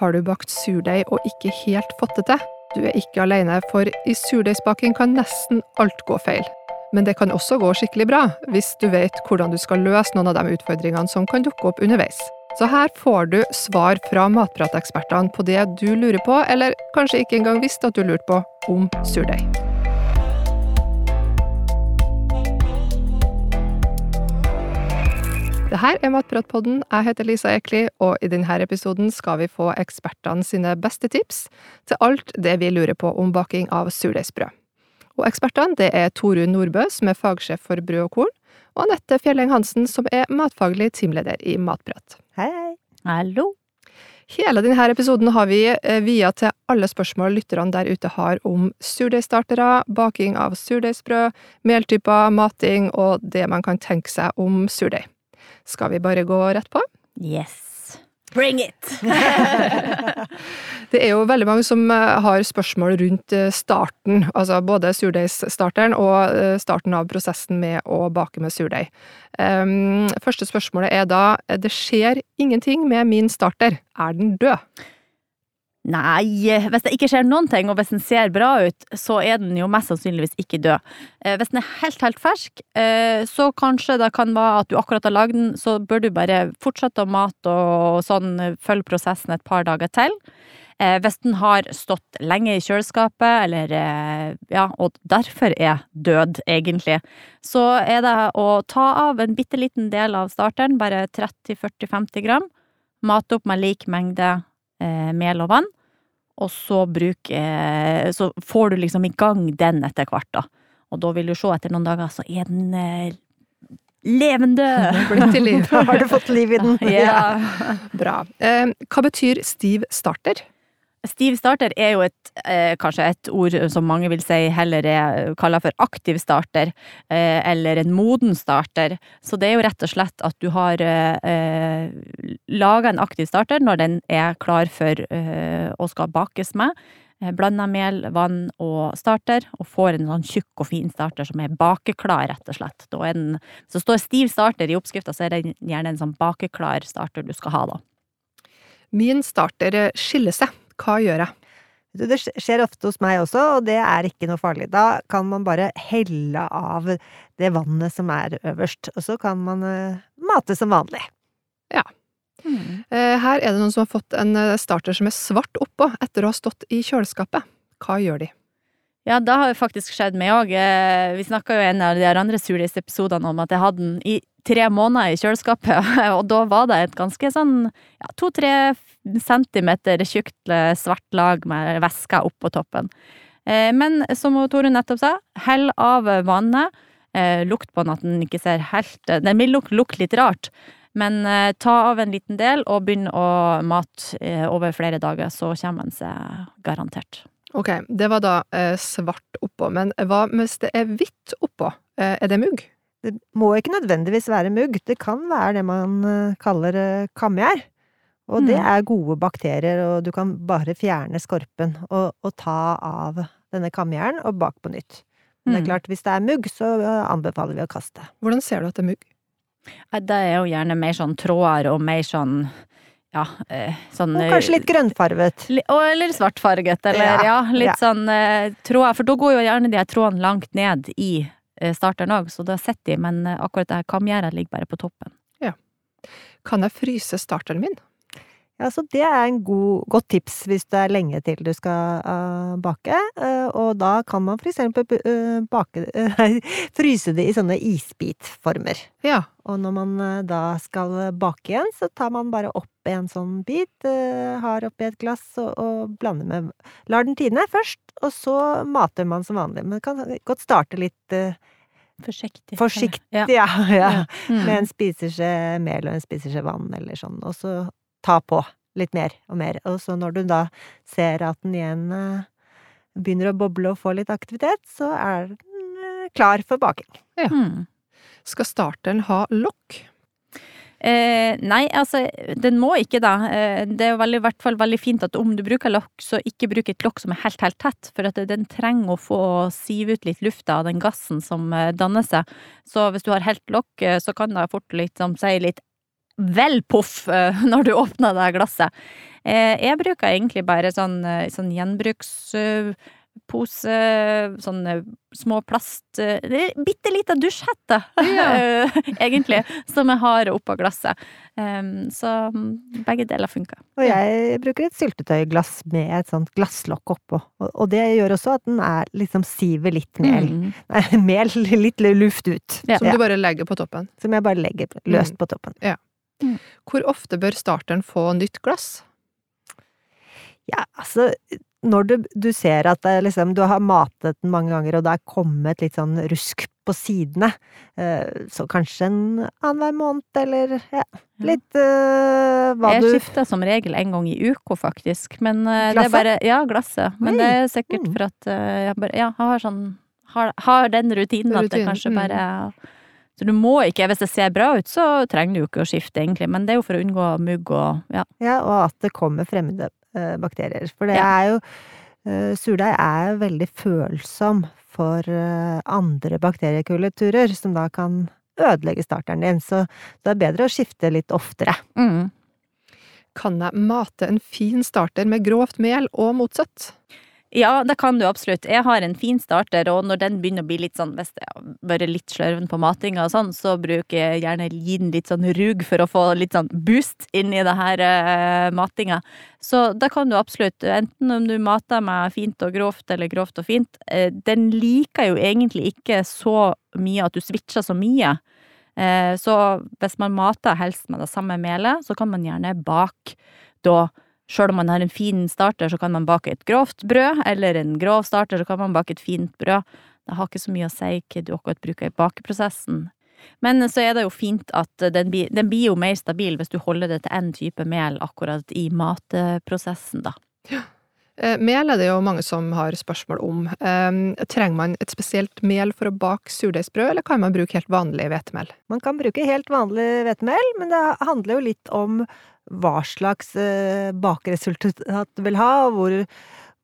Har du bakt surdeig og ikke helt fått det til? Du er ikke alene, for i surdeigsbaking kan nesten alt gå feil. Men det kan også gå skikkelig bra, hvis du vet hvordan du skal løse noen av de utfordringene som kan dukke opp underveis. Så her får du svar fra matpratekspertene på det du lurer på, eller kanskje ikke engang visste at du lurte på, om surdeig. Det her er Matpratpodden. Jeg heter Lisa Ekli, og i denne episoden skal vi få ekspertene sine beste tips til alt det vi lurer på om baking av surdeigsbrød. Og ekspertene det er Torunn Nordbø, som er fagsjef for brød og korn, og Anette Fjelleng Hansen, som er matfaglig teamleder i Matprat. Hei, hei. Hallo. Hele denne episoden har vi eh, via til alle spørsmål lytterne der ute har om surdeigstartere, baking av surdeigsbrød, meltyper, mating og det man kan tenke seg om surdeig. Skal vi bare gå rett på? Yes. Bring it! Det er jo veldig mange som eh, har spørsmål rundt eh, starten, altså både surdeigsstarteren og eh, starten av prosessen med å bake med surdeig. Um, første spørsmålet er da det skjer ingenting med min starter, er den død? Nei, hvis det ikke skjer noen ting, og hvis den ser bra ut, så er den jo mest sannsynligvis ikke død. Eh, hvis den er helt, helt fersk, eh, så kanskje det kan være at du akkurat har lagd den, så bør du bare fortsette å mate og sånn, følge prosessen et par dager til. Eh, hvis den har stått lenge i kjøleskapet, eller ja, og derfor er død, egentlig, så er det å ta av en bitte liten del av starteren, bare 30-40-50 gram, mate opp med lik mengde mel og vann, og så bruk Så får du liksom i gang den etter hvert, da. Og da vil du se etter noen dager, så er den eh, levende! da. Har du fått liv i den? Ja. Bra. Eh, hva betyr stiv starter? Stiv starter er jo et, eh, kanskje et ord som mange vil si heller er kalla for aktiv starter, eh, eller en moden starter. Så det er jo rett og slett at du har eh, laga en aktiv starter når den er klar for eh, å skal bakes med. Eh, Blanda mel, vann og starter, og får en sånn tjukk og fin starter som er bakeklar, rett og slett. Da er den, så står stiv starter i oppskrifta, så er det gjerne en sånn bakeklar starter du skal ha, da. Min starter eh, skiller seg. Hva gjør jeg? Det skjer ofte hos meg også, og det er ikke noe farlig. Da kan man bare helle av det vannet som er øverst, og så kan man uh, mate som vanlig. Ja. Mm. Her er det noen som har fått en starter som er svart oppå etter å ha stått i kjøleskapet. Hva gjør de? Ja, det har jo faktisk skjedd meg òg. Vi snakka jo i en av de andre surdeigsepisodene om at jeg hadde den i tre måneder i kjøleskapet, og da var det et ganske sånn ja, to-tre centimeter tjukt svart lag med væske oppå toppen. Eh, men som Torunn nettopp sa, hell av vannet. Eh, lukt på den at den ikke ser helt Den vil lukte, litt rart, men eh, ta av en liten del og begynn å mate over flere dager, så kommer den seg garantert. Ok, det var da eh, svart oppå, men hva hvis det er hvitt oppå? Eh, er det mugg? Det må ikke nødvendigvis være mugg, det kan være det man kaller kamgjær. Og mm. det er gode bakterier, og du kan bare fjerne skorpen og, og ta av denne kamgjæren og bak på nytt. Men det er klart, hvis det er mugg, så anbefaler vi å kaste. Hvordan ser du at det er mugg? Det er jo gjerne mer sånn tråder og mer sånn ja, eh, sånn Og kanskje litt grønnfarget. Eller svartfarget, eller ja, ja litt ja. sånn eh, tråder. For da går jo gjerne de her trådene langt ned i eh, starteren òg, så da sitter de, men akkurat det her kamgjerdet ligger bare på toppen. Ja. Kan jeg fryse starteren min? Ja, så det er en god, godt tips hvis det er lenge til du skal uh, bake. Uh, og da kan man for eksempel uh, bake, fryse det i sånne isbitformer. Ja. Og når man da skal bake igjen, så tar man bare opp en sånn bit, har oppi et glass og, og, blander med Lar den tine først, og så mater man som vanlig. Men kan godt starte litt Forsiktig. Forsiktig, ja. ja, ja. Mm. Med en spiseskje mel og en spiseskje vann eller sånn. Og så ta på litt mer og mer. Og så når du da ser at den igjen eh, begynner å boble og få litt aktivitet, så er den eh, klar for baking. Ja. Mm. Skal starteren ha lokk? Eh, nei, altså, den må ikke da. Eh, det er i hvert fall veldig fint at om du bruker lokk, så ikke bruk et lokk som er helt, helt tett, for at den trenger å få sive ut litt lufta av den gassen som danner seg. Så hvis du har helt lokk, så kan det fort litt, si litt vel poff eh, når du åpner det glasset. Eh, jeg bruker egentlig bare sånn, gjenbruks... sånn gjenbrukspose, sånne små plast eh, det er Bitte lita dusjhette, Ja. egentlig, som jeg har oppå glasset. Em, så mm, begge deler funker. Og jeg bruker et syltetøyglass med et sånt glasslokk oppå. Og, det gjør også at den er liksom siver litt mel. Mm. Nei, mel, litt luft ut. Ja. Som du bare legger på toppen. Som jeg bare legger løst på toppen. Hvor ofte bør starteren få nytt glass? Ja, altså når du, du ser at det liksom, du har matet den mange ganger, og det er kommet litt sånn rusk på sidene, eh, så kanskje en annenhver måned, eller ja, litt uh, hva Jeg du skifter som regel en gang i uka, faktisk. Men eh, det er bare Ja, glasset. Men Oi. det er sikkert Mm. for at jeg bare Ja, jeg har sånn Har, har den rutinen at det kanskje mm. bare Så du må ikke Hvis det ser bra ut, så trenger du jo ikke å skifte, egentlig. Men det er jo for å unngå mugg og Ja. Ja, og at det kommer fremmede bakterier. For det Ja. er jo eh, Surdeig er veldig følsom for eh, andre bakteriekulturer, som da kan ødelegge starteren din. Så det er bedre å skifte litt oftere. Mm. Kan jeg mate en fin starter med grovt mel og motsatt? Ja, det kan du absolutt. Jeg har en fin starter, og når den begynner å bli litt sånn, hvis er bare litt slørven på matinga og sånn, så bruker jeg gjerne gi den litt sånn rug for å få litt sånn boost inn i det her uh, matinga. Så da kan du absolutt, enten om du mater med fint og grovt eller grovt og fint, uh, den liker jo egentlig ikke så mye at du switcher så mye. Uh, så hvis man mater helst med det samme melet, så kan man gjerne bake da Sjøl om man har en fin starter, så kan man bake et grovt brød, eller en grov starter, så kan man bake et fint brød. Det har ikke så mye å si hva du akkurat bruker i bakeprosessen. Men så er det jo fint at den den blir jo mer stabil hvis du holder det til én type mel akkurat i matprosessen, da. Ja. Mel er det jo mange som har spørsmål om. Eh, trenger man et spesielt mel for å bake surdeigsbrød, eller kan man bruke helt vanlig hvetemel? Man kan bruke helt vanlig hvetemel, men det handler jo litt om hva slags bakresultat bakeresultat du vil ha, og hvor,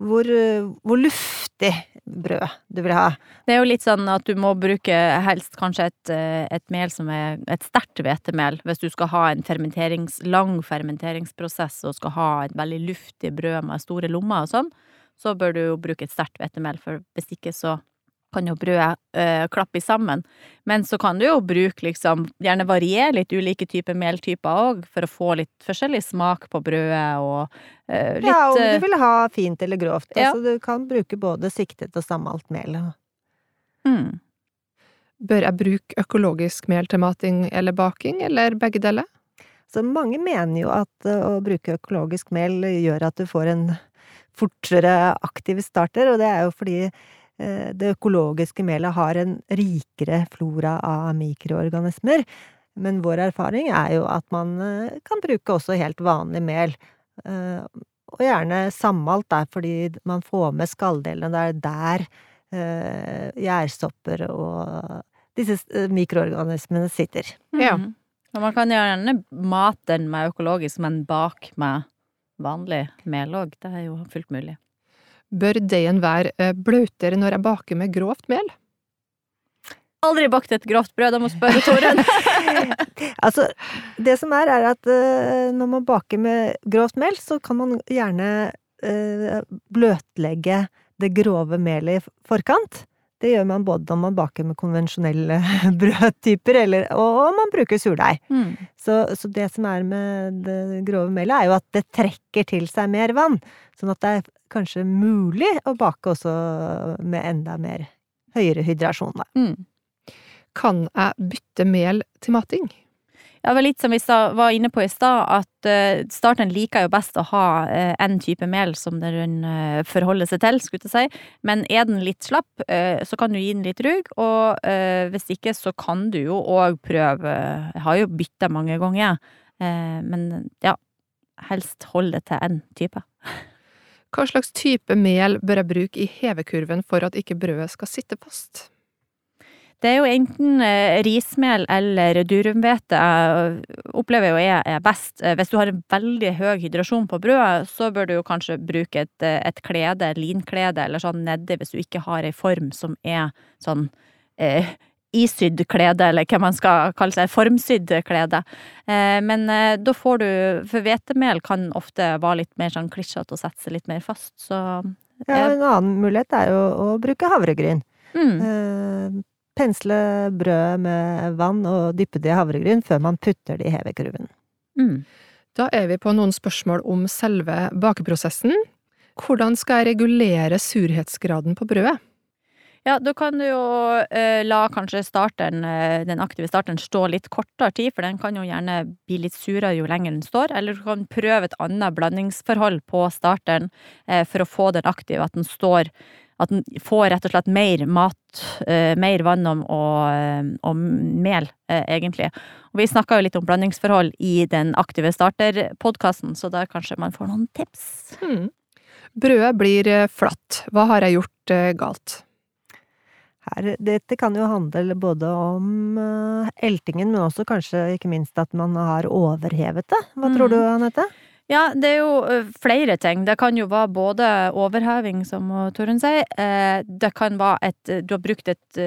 hvor, eh, hvor luftig brød du vil ha. Det er jo litt sånn at du må bruke helst kanskje et, eh, et mel som er et sterkt hvetemel, hvis du skal ha en fermenterings, lang fermenteringsprosess og skal ha et veldig luftig brød med store lommer og sånn, så bør du jo bruke et sterkt hvetemel, for hvis ikke så kan jo brødet eh, klappe sammen. Men så kan du jo bruke liksom, gjerne variere litt ulike typer meltyper òg, for å få litt forskjellig smak på brødet og eh, litt ja, om eh, du vil ha fint eller grovt. Ja. Altså, du kan bruke både siktet og sammalt mel. mm. Bør jeg bruke økologisk mel til mating eller baking, eller begge deler? Så mange mener jo at eh, å bruke økologisk mel gjør at du får en fortere aktiv starter, og det er jo fordi eh, det økologiske melet har en rikere flora av mikroorganismer. Men vår erfaring er jo at man eh, kan bruke også helt vanlig mel. eh, Og gjerne sammalt der, fordi man får med skalldelene. Det er der eh, gjærstopper og disse eh, mikroorganismene sitter. Ja. Mhm. Og man kan gjerne mate den med økologisk, men bak med vanlig mel òg. Det er jo fullt mulig. Bør deigen være eh, bløtere når jeg baker med grovt mel? Aldri bakt et grovt brød, jeg må spørre Toren. Altså, det som er, er at uh, når man baker med grovt mel, så kan man gjerne uh, bløtlegge det grove melet i forkant. Det gjør man både når man baker med konvensjonelle brødtyper, eller, og om man bruker surdeig. Mm. Så, så det som er med det grove melet, er jo at det trekker til seg mer vann. Sånn at det er kanskje mulig å bake også med enda mer høyere hydrasjon, da. Mm. Kan jeg bytte mel til mating? Ja, var litt som vi var inne på i stad, at starteren starten liker jo best å ha uh, en type mel som den uh, forholder seg til, skulle jeg si. Men er den litt slapp, så kan du gi den litt rug, og hvis ikke så kan du jo òg prøve Jeg har jo bytta mange ganger, men ja, helst hold det til én type. Hva slags type mel bør jeg bruke i hevekurven for at ikke brødet skal sitte fast? Det er jo enten eh, rismel eller durumhvete jeg opplever jo jeg er best. Eh, Hvis du har en veldig høy hydrasjon på brødet, så bør du jo kanskje bruke et, eh, et klede, linklede eller sånn nedi hvis du ikke har ei form som er sånn eh, isydd klede, eller hva man skal kalle seg, formsydd klede. Eh, men eh, da får du For hvetemel kan ofte være litt mer sånn klissete og sette seg litt mer fast, så Ja, en annen mulighet er jo å bruke havregryn. mm. Pensle brød med vann og dyppe det i havregryn før man putter det i hevekurven. Mm. Da er vi på noen spørsmål om selve bakeprosessen. Hvordan skal jeg regulere surhetsgraden på brødet? Ja, da kan du jo eh, la kanskje starteren, eh, den aktive starteren stå litt kortere tid, for den kan jo gjerne bli litt surere jo lenger den står. Eller du kan prøve et annet blandingsforhold på starteren eh, for å få den aktive, at den står At en får rett og slett mer mat, eh, mer vann og, eh, og mel, eh, egentlig. Og vi snakka jo litt om blandingsforhold i den aktive starter-podkasten, så der kanskje man får noen tips. Hmm. Brødet blir flatt. Hva har jeg gjort galt? Her, dette kan jo handle både om eltingen, men også kanskje ikke minst at man har overhevet det. Hva Mm. tror du, Anette? Ja, det er jo flere ting. Det kan jo være både overheving, som Torunn sier. Eh, Det kan være at du har brukt et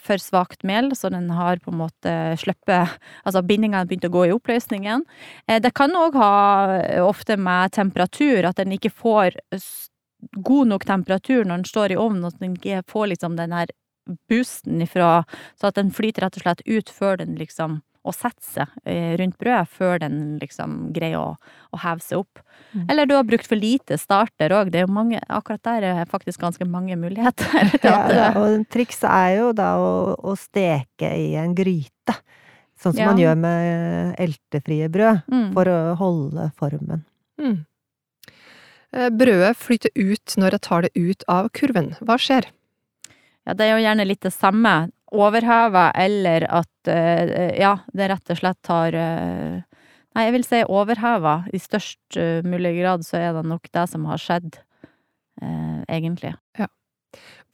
for svakt mel, så den har på en måte sluppet Altså bindingene begynt å gå i oppløsning igjen. Eh, Det kan òg ha ofte med temperatur, at den ikke får god nok temperatur når den står i ovnen, at den ikke får liksom den her boosten ifra Så at den flyter rett og slett ut før den liksom og sette seg eh, rundt brødet før den liksom greier å, å heve seg opp. Mm. Eller du har brukt for lite starter òg. Det er jo mange, akkurat der er faktisk ganske mange muligheter. Ja, at og trikset er jo da å, å steke i en gryte. Sånn som Ja. man gjør med eltefrie brød, Mm. for å holde formen. Hmm. Eh, Brødet flyter ut når jeg tar det ut av kurven. Hva skjer? Ja, det er jo gjerne litt det samme. Overheva eller at eh, ja, det rett og slett har eh, Nei, jeg vil si overheva. I størst eh, mulig grad så er det nok det som har skjedd, eh, egentlig.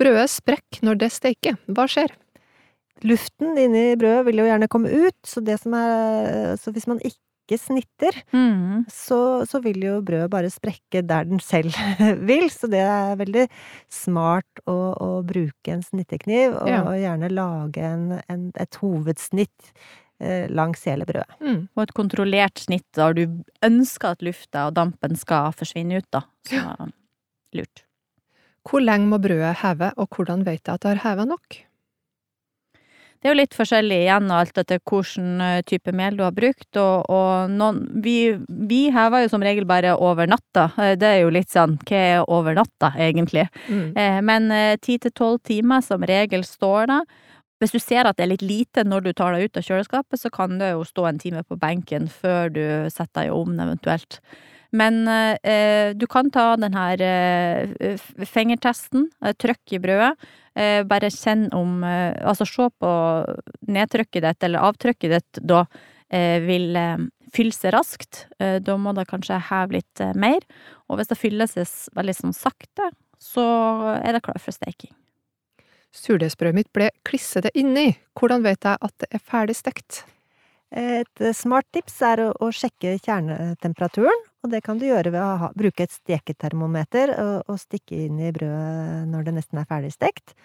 Brødet sprekker når det steker. Hva skjer? Luften inni brødet vil jo gjerne komme ut, så er Så hvis man ikke snitter, Mm. så, så vil jo brødet bare sprekke der den selv vil. Så det er veldig smart å, å bruke en snittekniv, og, Ja. og gjerne lage en, en, et hovedsnitt eh, langs hele brødet. Mm. Og et kontrollert snitt der du ønsker at lufta og dampen skal forsvinne ut, da. Så lurt. Hvor lenge må brødet heve, og hvordan vet jeg at det har hevet nok? Det er jo litt forskjellig igjen, og alt etter hvilken eh, type mel du har brukt, og, og noen vi, vi hever jo som regel bare over natta. Eh, Det er jo litt sånn, hva er over natta, egentlig? Mm. Eh, Men ti til tolv timer som regel står det. Hvis du ser at det er litt lite når du tar deg ut av kjøleskapet, så kan det jo stå en time på benken før du setter deg i ovnen eventuelt. Men eh, du kan ta den her eh, fingertesten, trykk i brødet. Eh, bare kjenn om eh, Altså se på nedtrykket ditt eller avtrykket ditt da eh, vil eh, fylle seg raskt. Eh, da må det kanskje heve litt eh, mer. Og hvis det fyller seg veldig sånn sakte, så er det klar for steking. Surdeigsbrødet mitt ble klissete inni. Hvordan vet jeg at det er ferdig stekt? Et smart tips er å, å sjekke kjernetemperaturen, og det kan du gjøre ved å ha, bruke et steketermometer og, og stikke inn i brødet når det nesten er ferdig stekt.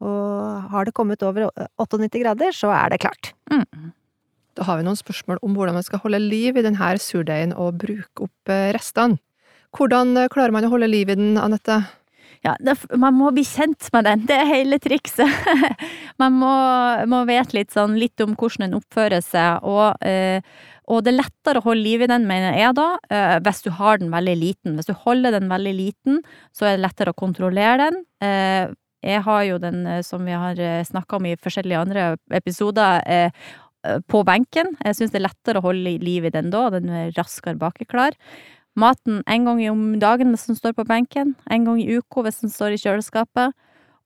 Og har det kommet over 98 grader, så er det klart. Mm. Da har vi noen spørsmål om hvordan man skal holde liv i denne surdeigen og bruke opp eh, restene. Hvordan eh, klarer man å holde liv i den, Anette? Ja, det, man må bli kjent med den, det er hele trikset. man må, må vite litt sånn litt om hvordan den oppfører seg, og, eh, og det er lettere å holde liv i den, mener jeg da, eh, hvis du har den veldig liten. Hvis du holder den veldig liten, så er det lettere å kontrollere den. Eh, jeg har jo den, eh, som vi har snakka om i forskjellige andre episoder, eh, eh, på benken. Jeg syns det er lettere å holde liv i den da, den er raskere bakeklar. Maten en gang om dagen hvis den står på benken, en gang i uka hvis den står i kjøleskapet.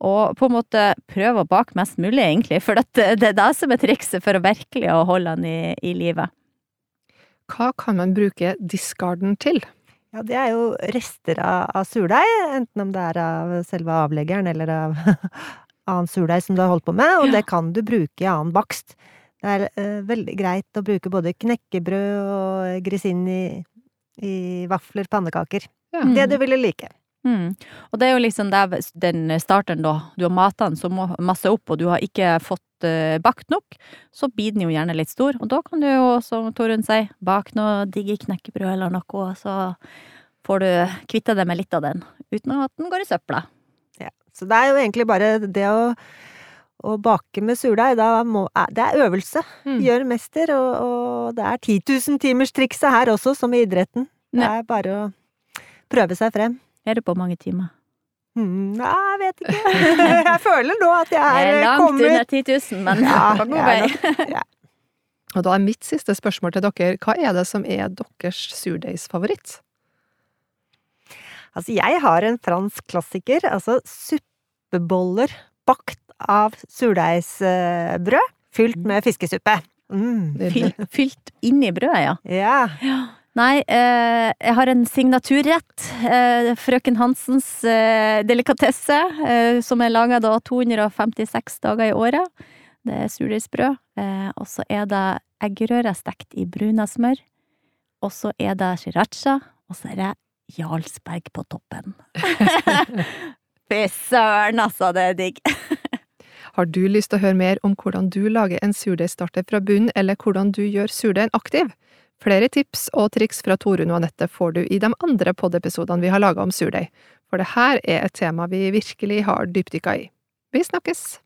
Og på en måte prøve å bake mest mulig, egentlig, for det det er det som er trikset for å virkelig å holde den i, i live. Hva kan man bruke discarden til? Ja, det er jo rester av, av surdeig, enten om det er av selve avleggeren eller av annen surdeig som du har holdt på med, og Ja. det kan du bruke i annen bakst. Det er eh, veldig greit å bruke både knekkebrød og grisin i, vafler, pannekaker. Ja. Det du ville like. Mm. Og det er jo liksom der, den starteren, da. Du har mata den så masse opp, og du har ikke fått uh, bakt nok, så blir den jo gjerne litt stor. Og da kan du jo, som Torunn sier, bake noe digge knekkebrød eller noe, så får du kvitta deg med litt av den, uten at den går i søpla. Ja. Så det er jo egentlig bare det å, å bake med surdeig. Eh, det er øvelse. Mm. Gjør mester, og, og det er 10 000 timers trikset her også, som i idretten. Det er bare å prøve seg frem. Er det på mange timer? Mm, nei, jeg vet ikke. Jeg føler nå at jeg Det er, er langt kommet under 10 000, men Ja, på god vei. Ja. Og da er mitt siste spørsmål til dere, hva er det som er deres surdeigsfavoritt? Altså, jeg har en fransk klassiker, altså suppeboller bakt av surdeigsbrød, fylt med fiskesuppe. Mm. Fylt, Fylt, inn i brødet, ja. Ja. Nei, eh, jeg har en signaturrett. Eh, Frøken Hansens eh, delikatesse, eh, som er laga da 256 dager i året. Det er surdeigsbrød. Eh, og så er det eggerøre stekt i bruna smør. Og så er det sriracha. Og så er det Jarlsberg på toppen. Fy søren, altså, det er digg. Har du lyst til å høre mer om hvordan du lager en surdeigstarter fra bunnen, eller hvordan du gjør surdeigen aktiv? Flere tips og triks fra Torunn og Anette får du i de andre poddepisodene vi har laga om surdeig, for det her er et tema vi virkelig har dypdykka i. Vi snakkes!